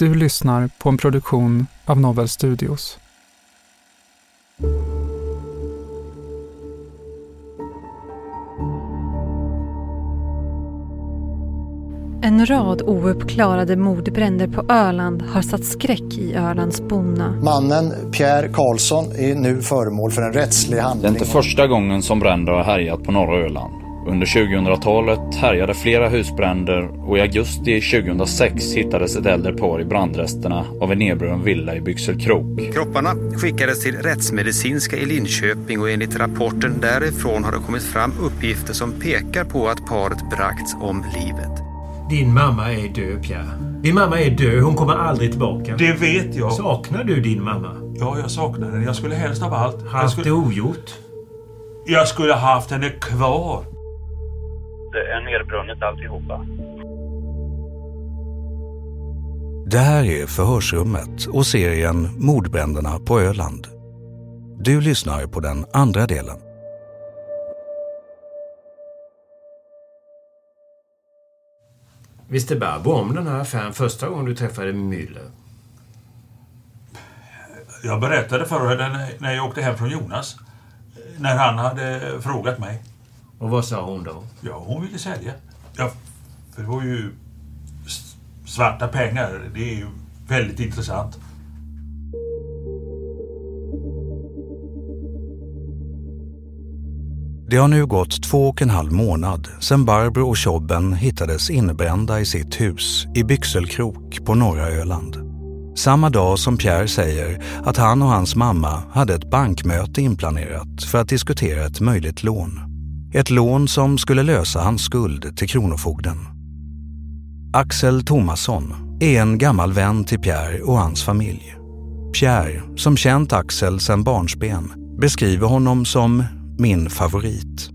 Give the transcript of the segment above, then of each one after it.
Du lyssnar på en produktion av Novel Studios. En rad ouppklarade mordbränder på Öland har satt skräck i Ölands bonna. Mannen Pierre Karlsson är nu föremål för en rättslig Det är handling. inte första gången som bränder har härjat på norra Öland. Under 2000-talet härjade flera husbränder och i augusti 2006 hittades ett äldre par i brandresterna av en nedbrunnen villa i Byxelkrok. Kropparna skickades till rättsmedicinska i Linköping och enligt rapporten därifrån har det kommit fram uppgifter som pekar på att paret bragts om livet. Din mamma är död, Pierre. Din mamma är död. Hon kommer aldrig tillbaka. Det vet jag. Saknar du din mamma? Ja, jag saknar henne. Jag skulle helst av allt... jag Haft skulle, det ogjort? jag skulle haft henne kvar. Det är nedbrunnet alltihopa. Det här är Förhörsrummet och serien Mordbränderna på Öland. Du lyssnar på den andra delen. Visste Barbro om den här affären första gången du träffade Müller? Jag berättade för henne när jag åkte hem från Jonas. När han hade frågat mig. Och vad sa hon då? Ja, hon ville sälja. Ja, för det var ju svarta pengar. Det är ju väldigt intressant. Det har nu gått två och en halv månad sedan Barbro och Tjobben hittades inbrända i sitt hus i Byxelkrok på norra Öland. Samma dag som Pierre säger att han och hans mamma hade ett bankmöte inplanerat för att diskutera ett möjligt lån. Ett lån som skulle lösa hans skuld till Kronofogden. Axel Thomasson är en gammal vän till Pierre och hans familj. Pierre, som känt Axel sedan barnsben, beskriver honom som min favorit.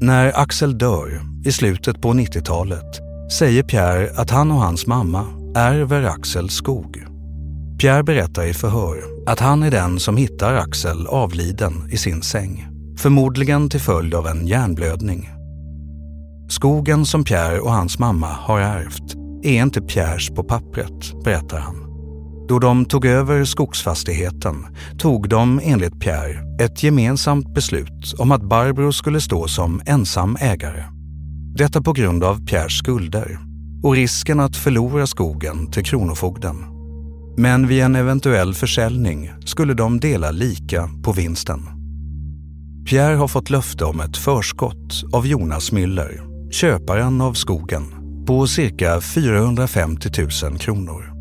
När Axel dör i slutet på 90-talet säger Pierre att han och hans mamma ärver Axels skog. Pierre berättar i förhör att han är den som hittar Axel avliden i sin säng. Förmodligen till följd av en hjärnblödning. Skogen som Pierre och hans mamma har ärvt är inte Pierres på pappret, berättar han. Då de tog över skogsfastigheten tog de enligt Pierre ett gemensamt beslut om att Barbro skulle stå som ensam ägare. Detta på grund av Pierres skulder och risken att förlora skogen till Kronofogden. Men vid en eventuell försäljning skulle de dela lika på vinsten. Pierre har fått löfte om ett förskott av Jonas Müller, köparen av skogen, på cirka 450 000 kronor.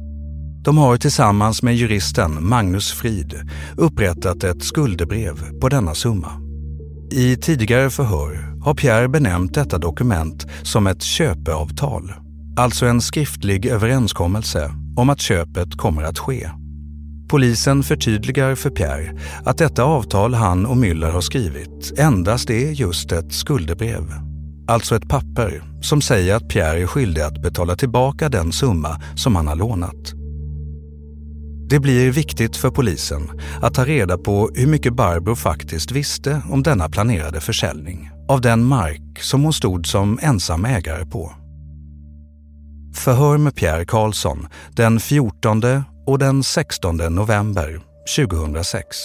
De har tillsammans med juristen Magnus Frid upprättat ett skuldebrev på denna summa. I tidigare förhör har Pierre benämnt detta dokument som ett köpeavtal, alltså en skriftlig överenskommelse om att köpet kommer att ske. Polisen förtydligar för Pierre att detta avtal han och Müller har skrivit endast är just ett skuldebrev. alltså ett papper som säger att Pierre är skyldig att betala tillbaka den summa som han har lånat. Det blir viktigt för polisen att ta reda på hur mycket Barbro faktiskt visste om denna planerade försäljning av den mark som hon stod som ensam ägare på. Förhör med Pierre Karlsson den 14 och den 16 november 2006.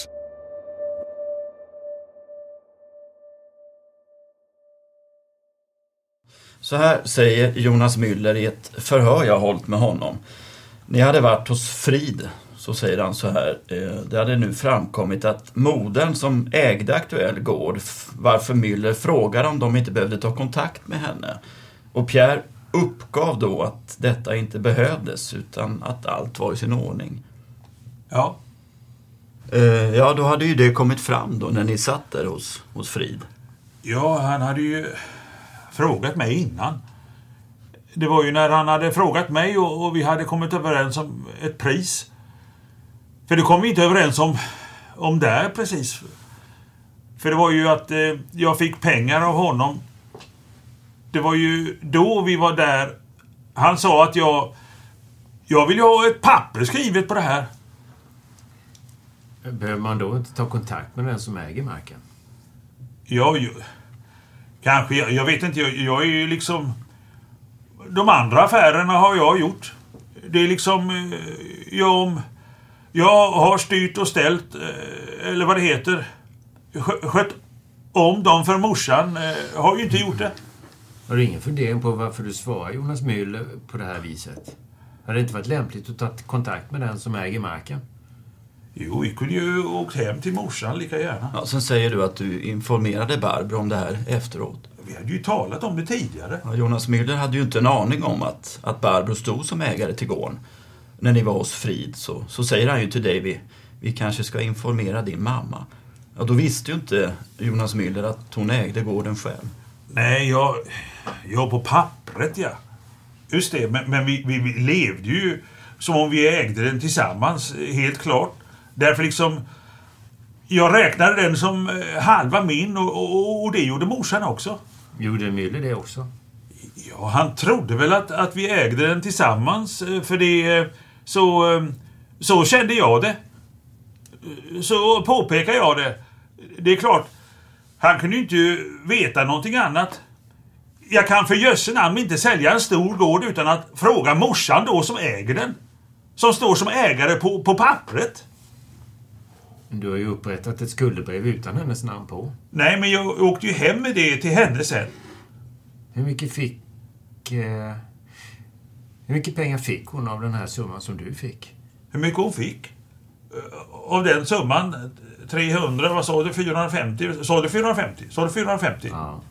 Så här säger Jonas Müller i ett förhör jag hållit med honom. Ni hade varit hos Frid, så säger han så här. Eh, det hade nu framkommit att modern som ägde aktuell gård, varför Müller frågade om de inte behövde ta kontakt med henne. Och Pierre uppgav då att detta inte behövdes utan att allt var i sin ordning. Ja. Eh, Ja, då hade ju det kommit fram då när ni satt där hos, hos Frid. Ja, han hade ju frågat mig innan. Det var ju när han hade frågat mig och, och vi hade kommit överens om ett pris. För det kom vi inte överens om, om där precis. För det var ju att eh, jag fick pengar av honom. Det var ju då vi var där. Han sa att jag... Jag vill ju ha ett papper skrivet på det här. Behöver man då inte ta kontakt med den som äger marken? Ja, ju, kanske. Jag, jag vet inte. Jag, jag är ju liksom... De andra affärerna har jag gjort. Det är liksom... eh, Jag, jag har styrt och ställt, eh, eller vad det heter. skö- Skött om dem för morsan. eh, Har ju inte gjort det. Har du ingen fundering på varför du svarar Jonas Müller på det här viset? Hade det inte varit lämpligt att ta kontakt med den som äger marken? Jo, vi kunde ju åkt hem till morsan lika gärna. Ja, sen säger du att du informerade Barbro om det här efteråt. Vi hade ju talat om det tidigare. Ja, Jonas Müller hade ju inte en aning om att, att Barbro stod som ägare till gården. När ni var hos Frid så, så säger han ju till dig vi, vi kanske ska informera din mamma. Ja, då visste ju inte Jonas Müller att hon ägde gården själv. Nej, jag... Jag på pappret, ja. Just det, men, men vi, vi, vi levde ju som om vi ägde den tillsammans, helt klart. Därför liksom... Jag räknade den som eh, halva min och, och, och det gjorde morsan också. Gjorde Müller det också? Ja, han trodde väl att, att vi ägde den tillsammans, eh, för det... eh, Så, så kände jag det. Så påpekar jag det. Det är klart, han kunde inte veta någonting annat. Jag kan för jösse namn inte sälja en stor gård utan att fråga morsan då som äger den. Som står som ägare på, på pappret. Du har ju upprättat ett skuldebrev utan hennes namn på. Nej, men jag åkte ju hem med det till henne sen. Hur mycket fick... Eh, hur mycket pengar fick hon av den här summan som du fick? Hur mycket hon fick? Eh, Av den summan, 300, vad sa du, 450? Sa du 450? Sa du 450? Ja.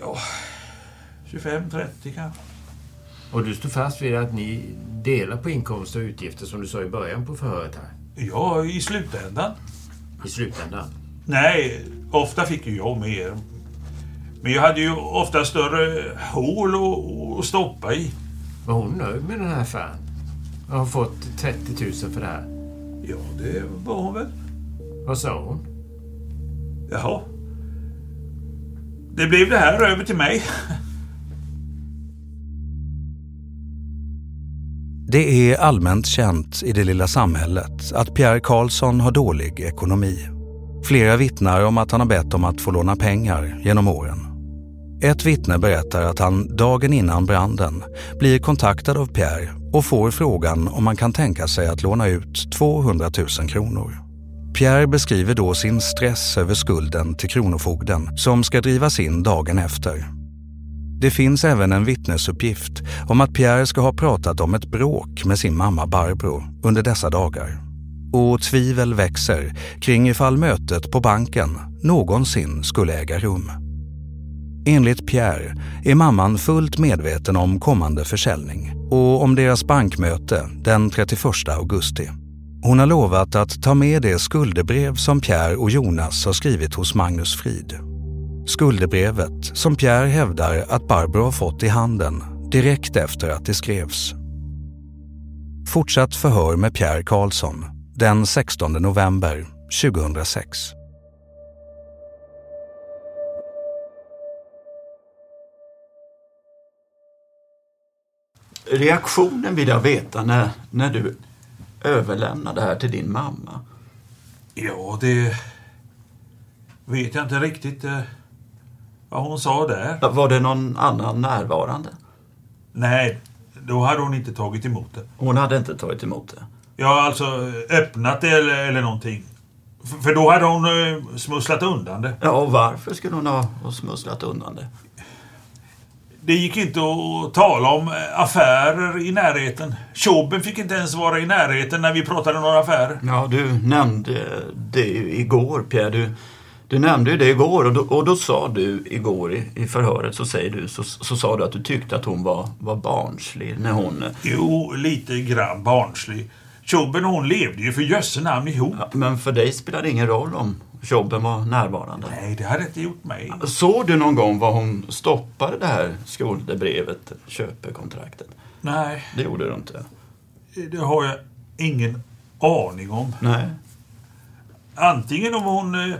Ja, 25, 30 kanske. Och du står fast vid att ni delar på inkomster och utgifter som du sa i början på förhöret här? Ja, i slutändan. I slutändan? Nej, ofta fick ju jag mer. Men jag hade ju ofta större hål att- stoppa i. Var hon nöjd med den här affären? Jag har fått 30 000 för det här. Ja, det var hon väl. Vad sa hon? Jaha. Det blev det här över till mig. Det är allmänt känt i det lilla samhället att Pierre Karlsson har dålig ekonomi. Flera vittnar om att han har bett om att få låna pengar genom åren. Ett vittne berättar att han dagen innan branden blir kontaktad av Pierre och får frågan om han kan tänka sig att låna ut 200 000 kronor. Pierre beskriver då sin stress över skulden till Kronofogden som ska drivas in dagen efter. Det finns även en vittnesuppgift om att Pierre ska ha pratat om ett bråk med sin mamma Barbro under dessa dagar. Och tvivel växer kring ifall mötet på banken någonsin skulle äga rum. Enligt Pierre är mamman fullt medveten om kommande försäljning och om deras bankmöte den 31 augusti. Hon har lovat att ta med det skuldebrev som Pierre och Jonas har skrivit hos Magnus Frid. Skuldebrevet som Pierre hävdar att Barbro har fått i handen direkt efter att det skrevs. Fortsatt förhör med Pierre Karlsson den 16 november 2006. Reaktionen vill jag veta när, när du överlämnade det här till din mamma. Ja, det vet jag inte riktigt eh, vad hon sa där. Var det någon annan närvarande? Nej, då hade hon inte tagit emot det. Hon hade inte tagit emot det? Ja, alltså öppnat det eller, eller någonting. För då hade hon eh, smusslat undan det. Ja, och varför skulle hon ha smusslat undan det? Det gick inte att tala om eh, affärer i närheten. Tjobben fick inte ens vara i närheten när vi pratade om några affärer. Ja, du nämnde det igår, Pierre. Du, du nämnde ju det igår och då, och då sa du igår i, i förhöret, så säger du, så, så sa du att du tyckte att hon var, var barnslig när hon... Jo, lite grann barnslig. Tjobben och hon levde ju för jösse namn ihop. Ja, men för dig spelade det ingen roll om Jobben var närvarande? Nej, det hade inte gjort mig. Såg du någon gång vad hon stoppade det här skuldebrevet, köpekontraktet? Nej, Det gjorde du inte? det har jag ingen aning om. Nej. Antingen om hon eh,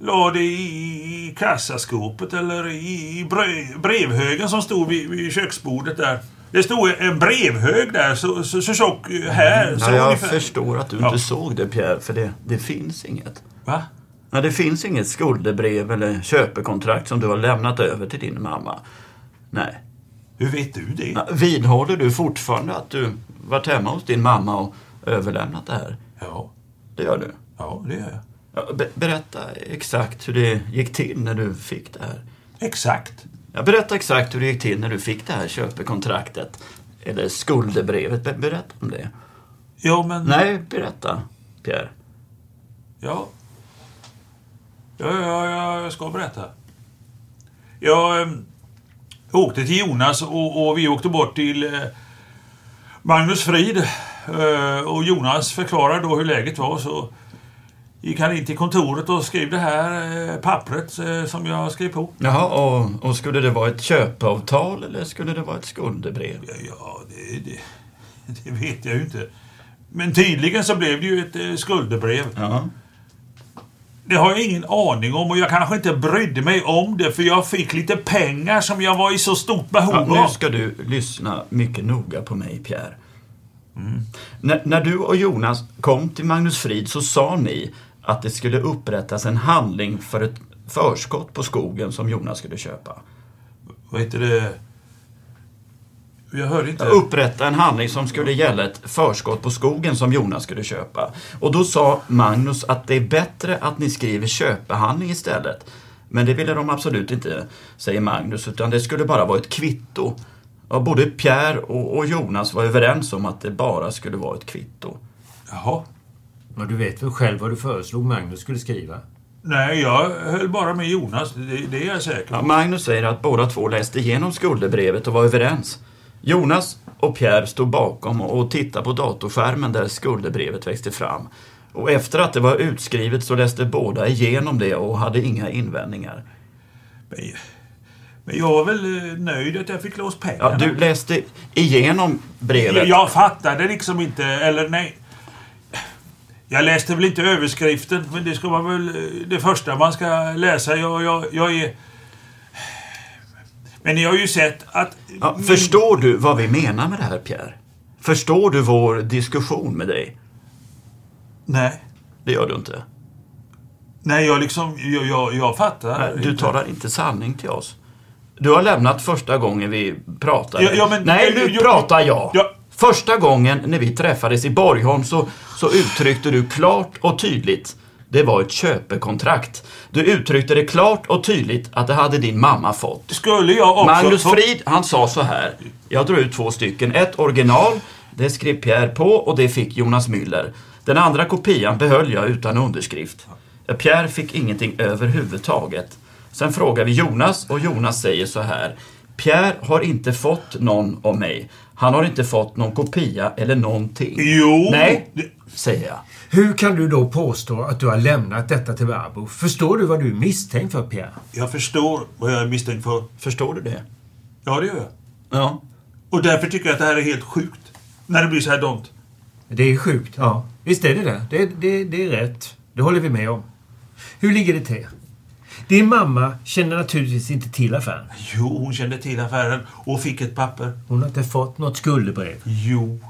la det i, i kassaskåpet eller i, i brev, brevhögen som stod vid, vid köksbordet där. Det stod en brevhög där, så, så, så tjock eh, här. Så Nej, jag ungefär. förstår att du Ja. inte såg det Pierre, för det, det finns inget. Va? Nej, det finns inget skuldebrev eller köpekontrakt som du har lämnat över till din mamma. Nej. Hur vet du det? Nej, Vidhåller du fortfarande att du varit hemma hos din mamma och överlämnat det här? Ja. Det gör du? Ja, det gör jag. Ja, be- berätta exakt hur det gick till när du fick det här. Exakt? Ja, berätta exakt hur det gick till när du fick det här köpekontraktet. Eller skuldebrevet. Be- berätta om det. Ja, men... Nej, berätta, Pierre. Ja. Ja, ja, ja jag ska berätta. Jag eh, åkte till Jonas och, och vi åkte bort till eh, Magnus Frid. Eh, och Jonas förklarade då hur läget var. Så gick han in till kontoret och skrev det här eh, pappret eh, som jag skrev på. Jaha, och, och skulle det vara ett köpeavtal eller skulle det vara ett skuldebrev? Ja, det, det, det vet jag ju inte. Men tydligen så blev det ju ett eh, skuldebrev. Ja. Det har jag ingen aning om och jag kanske inte brydde mig om det för jag fick lite pengar som jag var i så stort behov Ja, av. nu ska du lyssna mycket noga på mig, Pierre. När, när du och Jonas kom till Magnus Frid så sa ni att det skulle upprättas en handling för ett förskott på skogen som Jonas skulle köpa. Vad heter det? Jag hörde inte. Upprätta en handling som skulle gälla ett förskott på skogen som Jonas skulle köpa. Och då sa Magnus att det är bättre att ni skriver köpehandling istället. Men det ville de absolut inte, säger Magnus, utan det skulle bara vara ett kvitto. Och både Pierre och, och Jonas var överens om att det bara skulle vara ett kvitto. Jaha. Ja, du vet väl själv vad du föreslog Magnus skulle skriva? Nej, jag höll bara med Jonas. Det, det är jag säker på. Ja, Magnus säger att båda två läste igenom skuldebrevet och var överens. Jonas och Pierre stod bakom och tittade på datorskärmen där skuldebrevet växte fram. Och efter att det var utskrivet så läste båda igenom det och hade inga invändningar. Men, men jag var väl eh, nöjd att jag fick Ja, pengarna. du läste igenom brevet. Jag, fattade liksom inte, eller nej. Jag läste väl inte överskriften, men det ska vara väl eh, det första man ska läsa. Jag, jag, jag är... Men ni har ju sett att... Ja, förstår du vad vi menar med det här, Pierre? Förstår du vår diskussion med dig? Nej. Det gör du inte. Nej, jag liksom... Jag, jag, jag fattar. Nej, Du talar inte sanning till oss. Du har lämnat första gången vi pratade. Ja, ja, men- Nej, nu ja, ja, pratar jag. ja. Första gången när vi träffades i Borgholm så, så uttryckte du klart och tydligt det var ett köpekontrakt. Du uttryckte det klart och tydligt att det hade din mamma fått. Skulle jag också... Magnus Frid, han sa så här. Jag drar ut två stycken. Ett original, det skrev Pierre på och det fick Jonas Müller. Den andra kopian behöll jag utan underskrift. Pierre fick ingenting överhuvudtaget. Sen frågar vi Jonas och Jonas säger så här. Pierre har inte fått någon av mig. Han har inte fått någon kopia eller någonting. Jo! Nej, säger jag. Hur kan du då påstå att du har lämnat detta till Barbro? Förstår du vad du är misstänkt för, Pierre? Jag förstår vad jag är misstänkt för. Förstår du det? Ja, det gör jag. Ja. Och därför tycker jag att det här är helt sjukt. När det blir så här dumt. Det är sjukt, ja. Visst är det det. Det, det, det är rätt. Det håller vi med om. Hur ligger det till? Din mamma känner naturligtvis inte till affären. Jo, hon kände till affären och fick ett papper. Hon har inte fått något skuldebrev. Jo.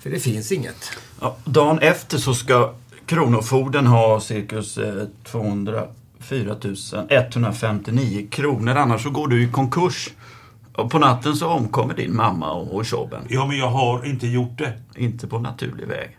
För det finns inget. Ja, dagen efter så ska Kronofogden ha cirkus eh, 204 159 kronor. Annars så går du i konkurs. Och på natten så omkommer din mamma och, och Tjobben. Ja, men jag har inte gjort det. Inte på naturlig väg.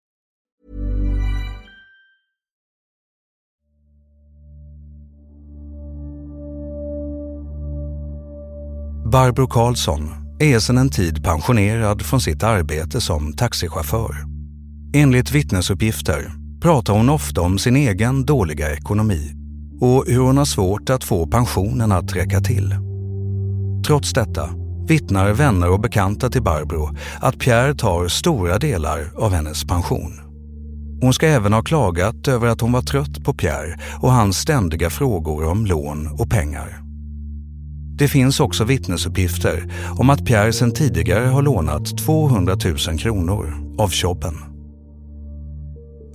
Barbro Karlsson är sedan en tid pensionerad från sitt arbete som taxichaufför. Enligt vittnesuppgifter pratar hon ofta om sin egen dåliga ekonomi och hur hon har svårt att få pensionen att räcka till. Trots detta vittnar vänner och bekanta till Barbro att Pierre tar stora delar av hennes pension. Hon ska även ha klagat över att hon var trött på Pierre och hans ständiga frågor om lån och pengar. Det finns också vittnesuppgifter om att Pierre sedan tidigare har lånat 200 000 kronor av Tjobben.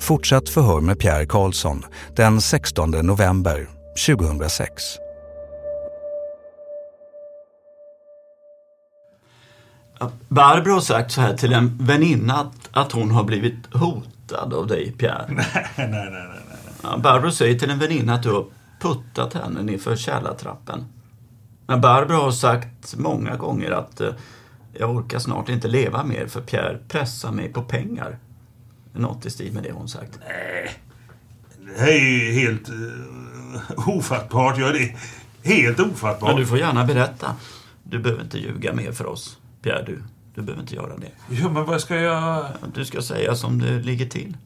Fortsatt förhör med Pierre Karlsson den 16 november 2006. Barbro har sagt så här till en väninna att, att hon har blivit hotad av dig, Pierre. nej, nej, nej. nej, nej. Ja, Barbro säger till en väninna att du har puttat henne nerför källartrappen. Men Barbro har sagt många gånger att eh, jag orkar snart inte leva mer för Pierre pressar mig på pengar. Något i stil med det hon sagt. Nej. Det här är ju helt uh, ofattbart. Ja, det är helt ofattbart. Men du får gärna berätta. Du behöver inte ljuga mer för oss, Pierre. Du, du behöver inte göra det. Ja, men vad ska jag... Du ska säga som det ligger till.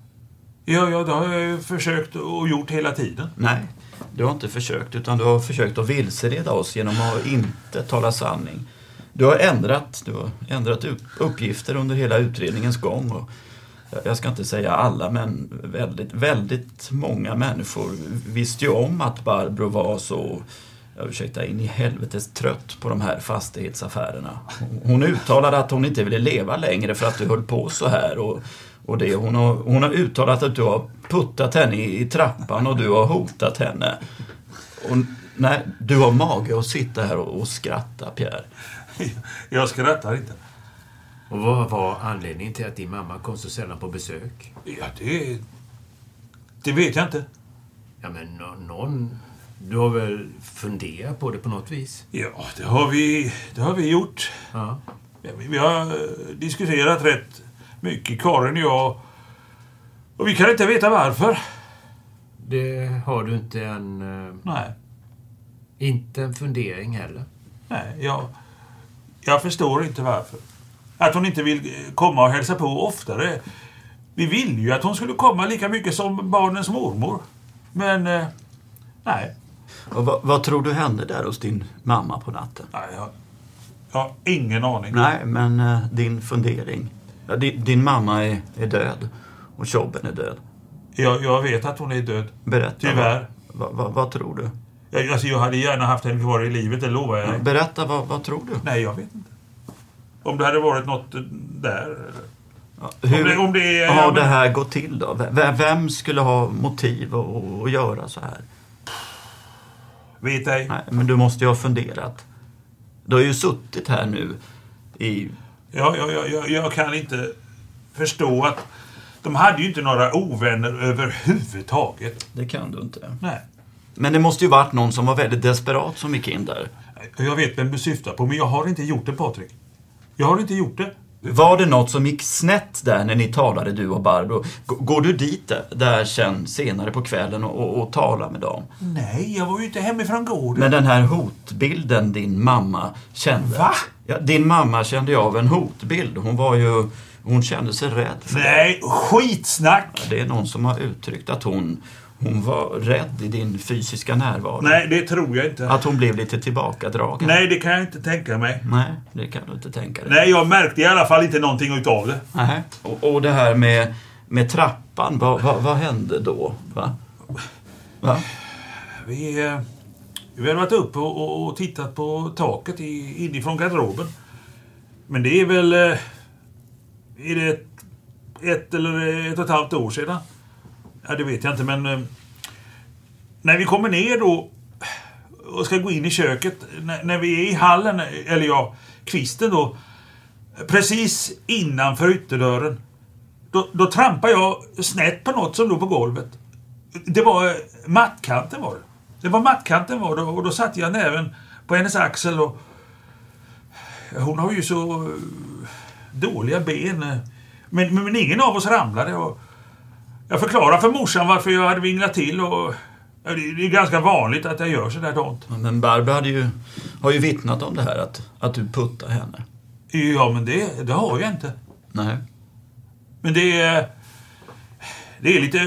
Ja, ja, det har jag ju försökt och gjort hela tiden. Nej, du har inte försökt, utan du har försökt att vilseleda oss genom att inte tala sanning. Du har ändrat, du har ändrat uppgifter under hela utredningens gång. Och jag ska inte säga alla, men väldigt, väldigt många människor visste ju om att Barbro var så ursäkta, in i helvetes trött på de här fastighetsaffärerna. Hon uttalade att hon inte ville leva längre för att du höll på så här. Och, och det. Hon, har, hon har uttalat att du har puttat henne i, i trappan och du har hotat henne. Och, nej, du har mage att sitta här och, och skratta, Pierre. Jag skrattar inte. Och vad var anledningen till att din mamma kom så sällan på besök? Ja, det... Det vet jag inte. Ja, men nå- någon... Du har väl funderat på det på något vis? Ja, det har vi, det har vi gjort. Ja. Vi, vi har eh, diskuterat rätt mycket, Karin och jag. Och vi kan inte veta varför. Det har du inte en... eh, Nej. Inte en fundering heller. Nej, jag, jag förstår inte varför. Att hon inte vill eh, komma och hälsa på oftare. Vi ville ju att hon skulle komma lika mycket som barnens mormor. Men, eh, nej. Och vad, vad tror du hände där hos din mamma på natten? nej jag, jag har ingen aning. Nej, men eh, din fundering. Ja, din, din mamma är, är död och Tjobben är död. Jag, jag vet att hon är död. Berätta. Tyvärr. Vad, vad, vad tror du? Jag, alltså, jag hade gärna haft henne kvar i livet, det lovar jag Ja, berätta, vad, vad tror du? Nej, jag vet inte. Om det hade varit något eh, där. eller? Hur Om det, om det har det här gått till då? V- vem skulle ha motiv att, att göra så här? Vet ej. Nej, men du måste ju ha funderat. Du har ju suttit här nu i... Ja, ja, ja, ja, jag kan inte förstå att De hade ju inte några ovänner överhuvudtaget. Det kan du inte. Nej. Men det måste ju varit någon som var väldigt desperat som gick in där. Jag vet vem du syftar på, men jag har inte gjort det Patrik. Jag har inte gjort det. Var det något som gick snett där när ni talade, du och Barbro? Går du dit där, där sen senare på kvällen och, och, och talar med dem? Nej, jag var ju inte hemifrån gården. Men den här hotbilden din mamma kände. Va? Ja, din mamma kände ju av en hotbild. Hon var ju... Hon kände sig rädd för Nej, skitsnack! Det är någon som har uttryckt att hon, hon var rädd i din fysiska närvaro. Nej, det tror jag inte. Att hon blev lite tillbakadragen. Nej, det kan jag inte tänka mig. Nej, det kan du inte tänka dig. Nej, jag märkte i alla fall inte någonting utav det. Nej. Och, och det här med, med trappan, vad, vad, vad hände då? Va? Va? Vi, eh, vi har varit uppe och, och, och tittat på taket i, inifrån garderoben. Men det är väl... Eh, är det ett, ett eller ett och ett halvt år sedan? Ja, det vet jag inte, men... Eh, när vi kommer ner då och ska gå in i köket, när, när vi är i hallen, eller ja, kvisten då, precis innanför ytterdörren, då, då trampar jag snett på något som låg på golvet. Det var eh, mattkanten var det. Det var mattkanten var det och då satte jag näven på hennes axel och hon har ju så eh, dåliga ben. eh. Men, men, ingen av oss ramlade. Och jag förklarade för morsan varför jag hade vinglat till och det, är ganska vanligt att jag gör sådär dant. Men Barbro hade ju, har ju vittnat om det här, att, att du puttade henne. Ja, men det, det har jag inte. Nej. Men det är... Det är lite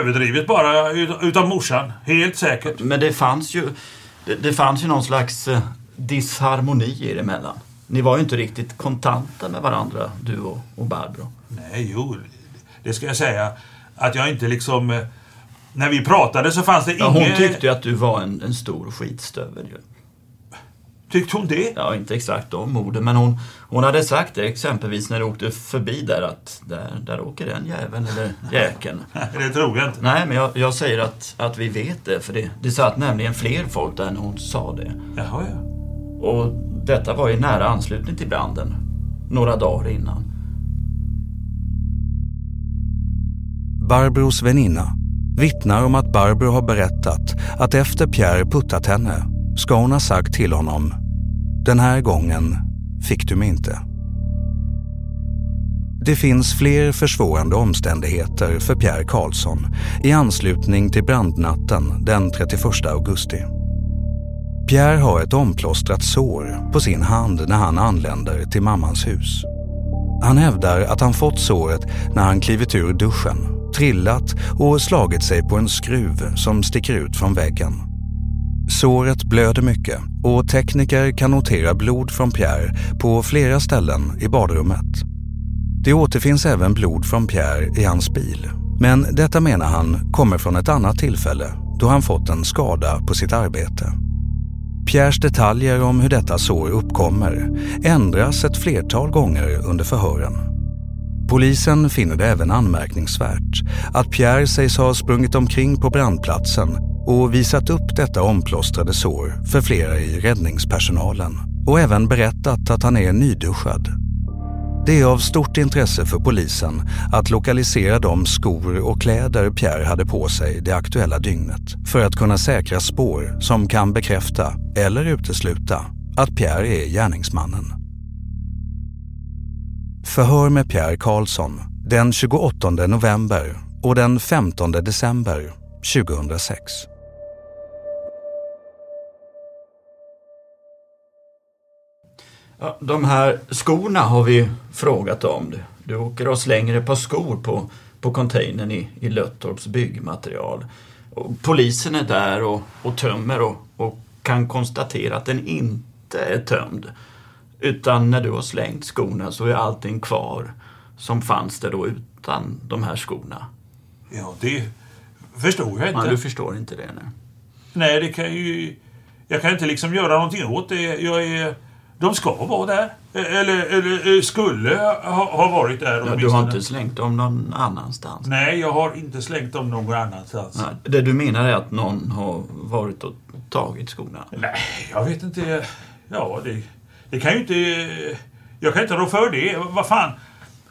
överdrivet bara ut- utav morsan. Helt säkert. Men det fanns ju, det, det fanns ju någon slags eh, disharmoni er emellan. Ni var ju inte riktigt kontanta med varandra, du och, och Barbro. Nej, jo. Det ska jag säga. Att jag inte liksom... eh, När vi pratade så fanns det Ja, inget... hon tyckte ju att du var en, en stor skitstövel ju. Tyckte hon det? Ja, inte exakt om orden, men hon, hon hade sagt det exempelvis när du åkte förbi där att där, där åker den jäveln eller jäkeln. det tror jag inte. Nej, men jag, jag säger att, att vi vet det, för det, det satt nämligen fler folk där när hon sa det. Jaha, ja. Och detta var i nära anslutning till branden, några dagar innan. Barbros väninna vittnar om att Barbro har berättat att efter Pierre puttat henne ska hon ha sagt till honom “Den här gången fick du mig inte”. Det finns fler försvårande omständigheter för Pierre Karlsson i anslutning till brandnatten den 31 augusti. Pierre har ett omplåstrat sår på sin hand när han anländer till mammans hus. Han hävdar att han fått såret när han klivit ur duschen, trillat och slagit sig på en skruv som sticker ut från väggen. Såret blöder mycket och tekniker kan notera blod från Pierre på flera ställen i badrummet. Det återfinns även blod från Pierre i hans bil. Men detta menar han kommer från ett annat tillfälle då han fått en skada på sitt arbete. Pierres detaljer om hur detta sår uppkommer ändras ett flertal gånger under förhören. Polisen finner det även anmärkningsvärt att Pierre sägs ha sprungit omkring på brandplatsen och visat upp detta omplåstrade sår för flera i räddningspersonalen och även berättat att han är nyduschad. Det är av stort intresse för polisen att lokalisera de skor och kläder Pierre hade på sig det aktuella dygnet för att kunna säkra spår som kan bekräfta eller utesluta att Pierre är gärningsmannen. Förhör med Pierre Karlsson den 28 november och den 15 december 2006. Ja, de här skorna har vi frågat om. Du, du åker och slänger ett par skor på, på containern i, i Löttorps byggmaterial. Och polisen är där och, och tömmer och, och kan konstatera att den inte är tömd. Utan när du har slängt skorna så är allting kvar som fanns där då utan de här skorna. Ja, det förstår jag inte. Ja, du förstår inte det? Nej. Nej, det kan ju... Jag kan inte liksom göra någonting åt det. Jag är... De ska vara där. Eller, eller eh, skulle ha, ha varit där Ja, du har inte slängt dem någon annanstans? Nej, jag har inte slängt dem någon annanstans. Nej, det du menar är att någon har varit och tagit skorna? Nej, jag vet inte. Ja, det, det kan ju inte... Jag kan inte rå för det. Vad fan.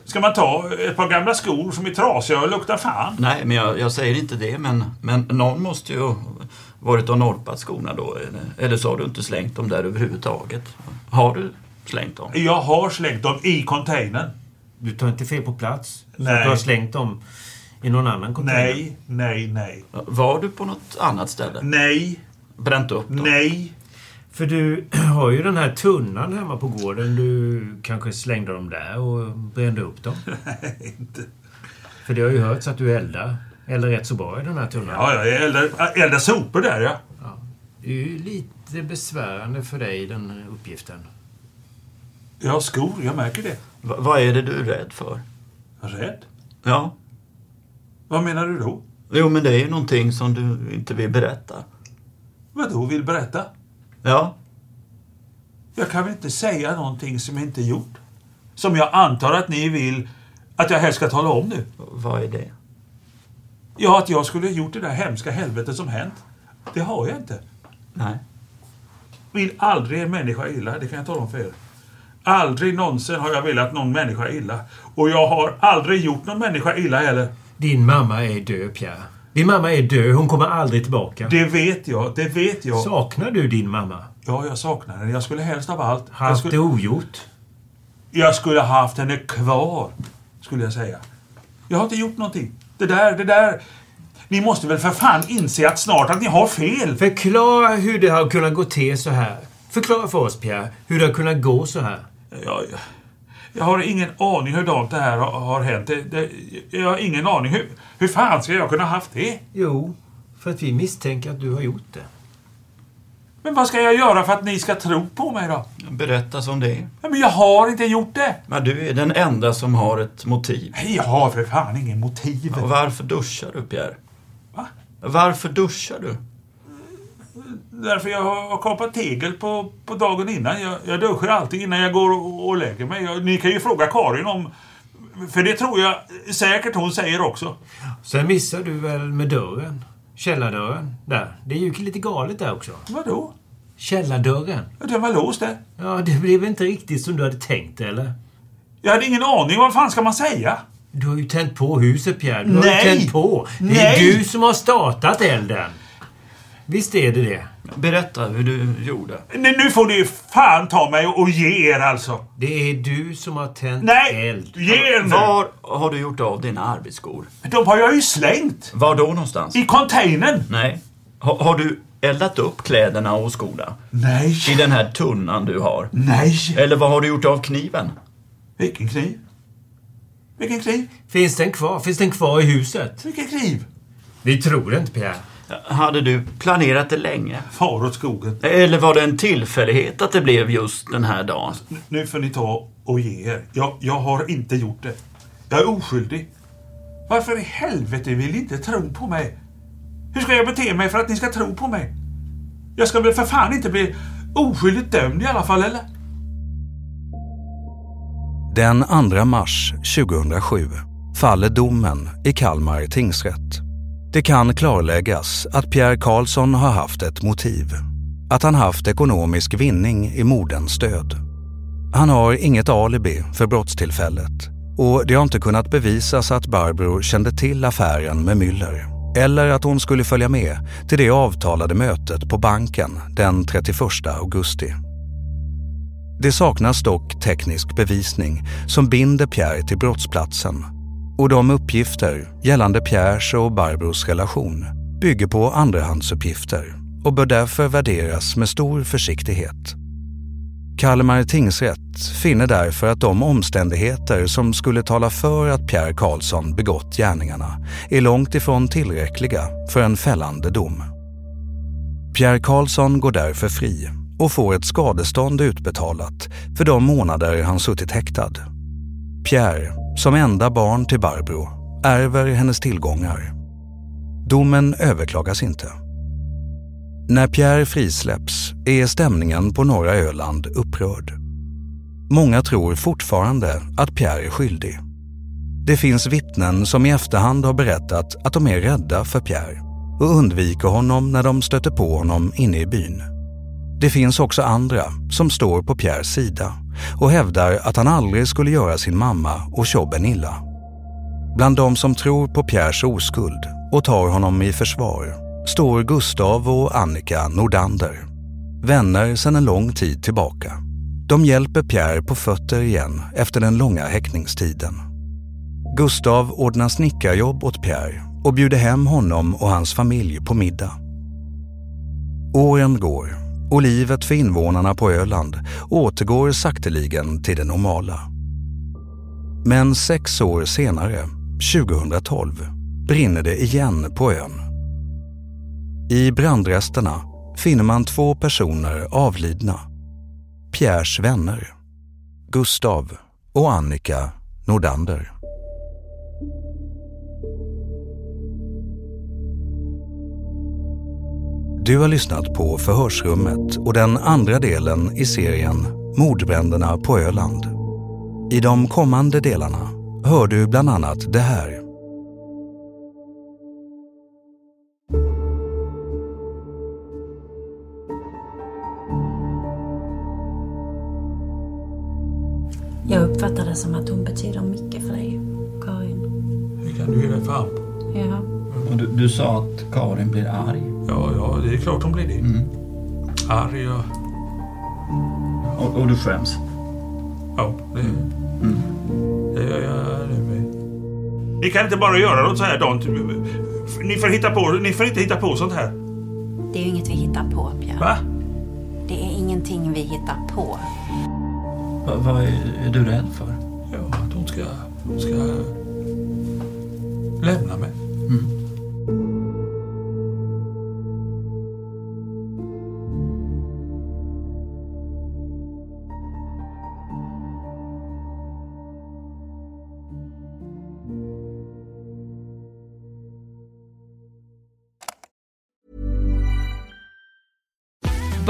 Ska man ta ett par gamla skor som är trasiga och luktar fan? Nej, men jag, jag säger inte det, men, men någon måste ju varit och norpat skorna då. Eller, eller så har du inte slängt dem där överhuvudtaget. Har du slängt dem? Jag har slängt dem i containern. Du tar inte fel på plats? Nej. du har slängt dem i någon annan container? Nej, nej, nej. Var du på något annat ställe? Nej. Bränt upp dem? Nej. För du har ju den här tunnan hemma på gården. Du kanske slängde dem där och brände upp dem? Nej, inte. För det har ju hörts att du eldar. Eldar rätt så bra i den här tunnan. Ja, jag eldar, eldar sopor där ja. Det är ju lite besvärande för dig, den uppgiften. Jag har skor, jag märker det. Va, vad är det du är rädd för? Rädd? Ja. Vad menar du då? Jo, men det är ju någonting som du inte vill berätta. Vad då vill berätta? Ja. Jag kan väl inte säga någonting som jag inte gjort? Som jag antar att ni vill att jag helst ska tala om nu. Vad är det? Ja, att jag skulle ha gjort det där hemska helvetet som hänt. Det har jag inte. Nej. Vill aldrig en människa illa, det kan jag tala om för er. Aldrig någonsin har jag velat någon människa illa. Och jag har aldrig gjort någon människa illa heller. Din mamma är död, Pierre. Din mamma är död. Hon kommer aldrig tillbaka. Det vet jag, det vet jag. Saknar du din mamma? Ja, jag saknar henne. Jag skulle helst av allt... jag Haft skulle, det ogjort? jag skulle ha haft henne kvar, skulle jag säga. Jag har inte gjort någonting. Det där, det där... Ni måste väl för fan inse att snart att ni har fel. Förklara hur det har kunnat gå till så här. Förklara för oss, Pierre, hur det har kunnat gå så här. Jag, jag, har ingen aning hur det här har, har hänt. Det, det, jag har ingen aning. Hur, hur fan ska jag kunna haft det? Jo, för att vi misstänker att du har gjort det. Men vad ska jag göra för att ni ska tro på mig då? Berätta som det är. Men jag har inte gjort det. Men du är den enda som har ett motiv. Nej, Jag har för fan ingen motiv. Och varför duschar du, Pierre? Va? Varför duschar du? Därför jag har kapat tegel på, på dagen innan. Jag, jag duschar alltid innan jag går och, och lägger mig. Jag, ni kan ju fråga Karin om... För det tror jag säkert hon säger också. Sen missar du väl med dörren? Källardörren. Där. Det är ju lite galet där också. Vadå? Källardörren. Ja, Den var låst där. Ja, det blev inte riktigt som du hade tänkt, eller? Jag hade ingen aning. Vad fan ska man säga? Du har ju tänt på huset, Pierre. Du har Nej! ju tänt på. Det är Nej! du som har startat elden. Visst är det det? Berätta hur du gjorde. Nu nu får ni fan ta mig och ge er alltså. Det är du som har tänt Nej! eld. Ge er nu! Var har du gjort av dina arbetsskor? De har jag ju slängt. Var då någonstans? I containern. Nej. Ha, har du eldat upp kläderna och skorna? Nej. I den här tunnan du har? Nej. Eller vad har du gjort av kniven? Vilken kniv? Vilken kniv? Finns den kvar? Finns den kvar i huset? Vilken kniv? Vi tror inte, Pierre. Hade du planerat det länge? Far åt skogen. Eller var det en tillfällighet att det blev just den här dagen? Nu får ni ta och ge er. Jag, jag har inte gjort det. Jag är oskyldig. Varför i helvete vill ni inte tro på mig? Hur ska jag bete mig för att ni ska tro på mig? Jag ska väl för fan inte bli oskyldigt dömd i alla fall, eller? Den 2 mars 2007 faller domen i Kalmar tingsrätt. Det kan klarläggas att Pierre Karlsson har haft ett motiv. Att han haft ekonomisk vinning i moderns död. Han har inget alibi för brottstillfället och det har inte kunnat bevisas att Barbro kände till affären med Müller eller att hon skulle följa med till det avtalade mötet på banken den 31 augusti. Det saknas dock teknisk bevisning som binder Pierre till brottsplatsen och de uppgifter gällande Pierres och Barbros relation bygger på andrahandsuppgifter och bör därför värderas med stor försiktighet. Kalmar tingsrätt finner därför att de omständigheter som skulle tala för att Pierre Karlsson begått gärningarna är långt ifrån tillräckliga för en fällande dom. Pierre Karlsson går därför fri och får ett skadestånd utbetalat för de månader han suttit häktad. Pierre, som enda barn till Barbro, ärver hennes tillgångar. Domen överklagas inte. När Pierre frisläpps är stämningen på norra Öland upprörd. Många tror fortfarande att Pierre är skyldig. Det finns vittnen som i efterhand har berättat att de är rädda för Pierre och undviker honom när de stöter på honom inne i byn. Det finns också andra som står på Pierres sida och hävdar att han aldrig skulle göra sin mamma och Tjobben illa. Bland de som tror på Pierres oskuld och tar honom i försvar står Gustav och Annika Nordander. Vänner sedan en lång tid tillbaka. De hjälper Pierre på fötter igen efter den långa häktningstiden. Gustav ordnar snickarjobb åt Pierre och bjuder hem honom och hans familj på middag. Åren går och livet för invånarna på Öland återgår sakteligen till det normala. Men sex år senare, 2012, brinner det igen på ön. I brandresterna finner man två personer avlidna. Pierres vänner, Gustav och Annika Nordander. Du har lyssnat på Förhörsrummet och den andra delen i serien Mordbränderna på Öland. I de kommande delarna hör du bland annat det här. Jag uppfattar det som att hon betyder mycket för dig, Karin. Det kan du ge dig fan på. Ja. Och du, du sa att Karin blir arg. Ja, ja, det är klart hon blir det. Mm. Arg och... Och, och du skäms? Ja, det, Mm. det gör jag nu med. Ni kan inte bara göra något så här dant. Ni får, hitta på, ni får inte hitta på sånt här. Det är ju inget vi hittar på, Pierre. Va? Det är ingenting vi hittar på. Va, vad är, är du rädd för? Ja, att hon ska, hon ska lämna mig. Mm.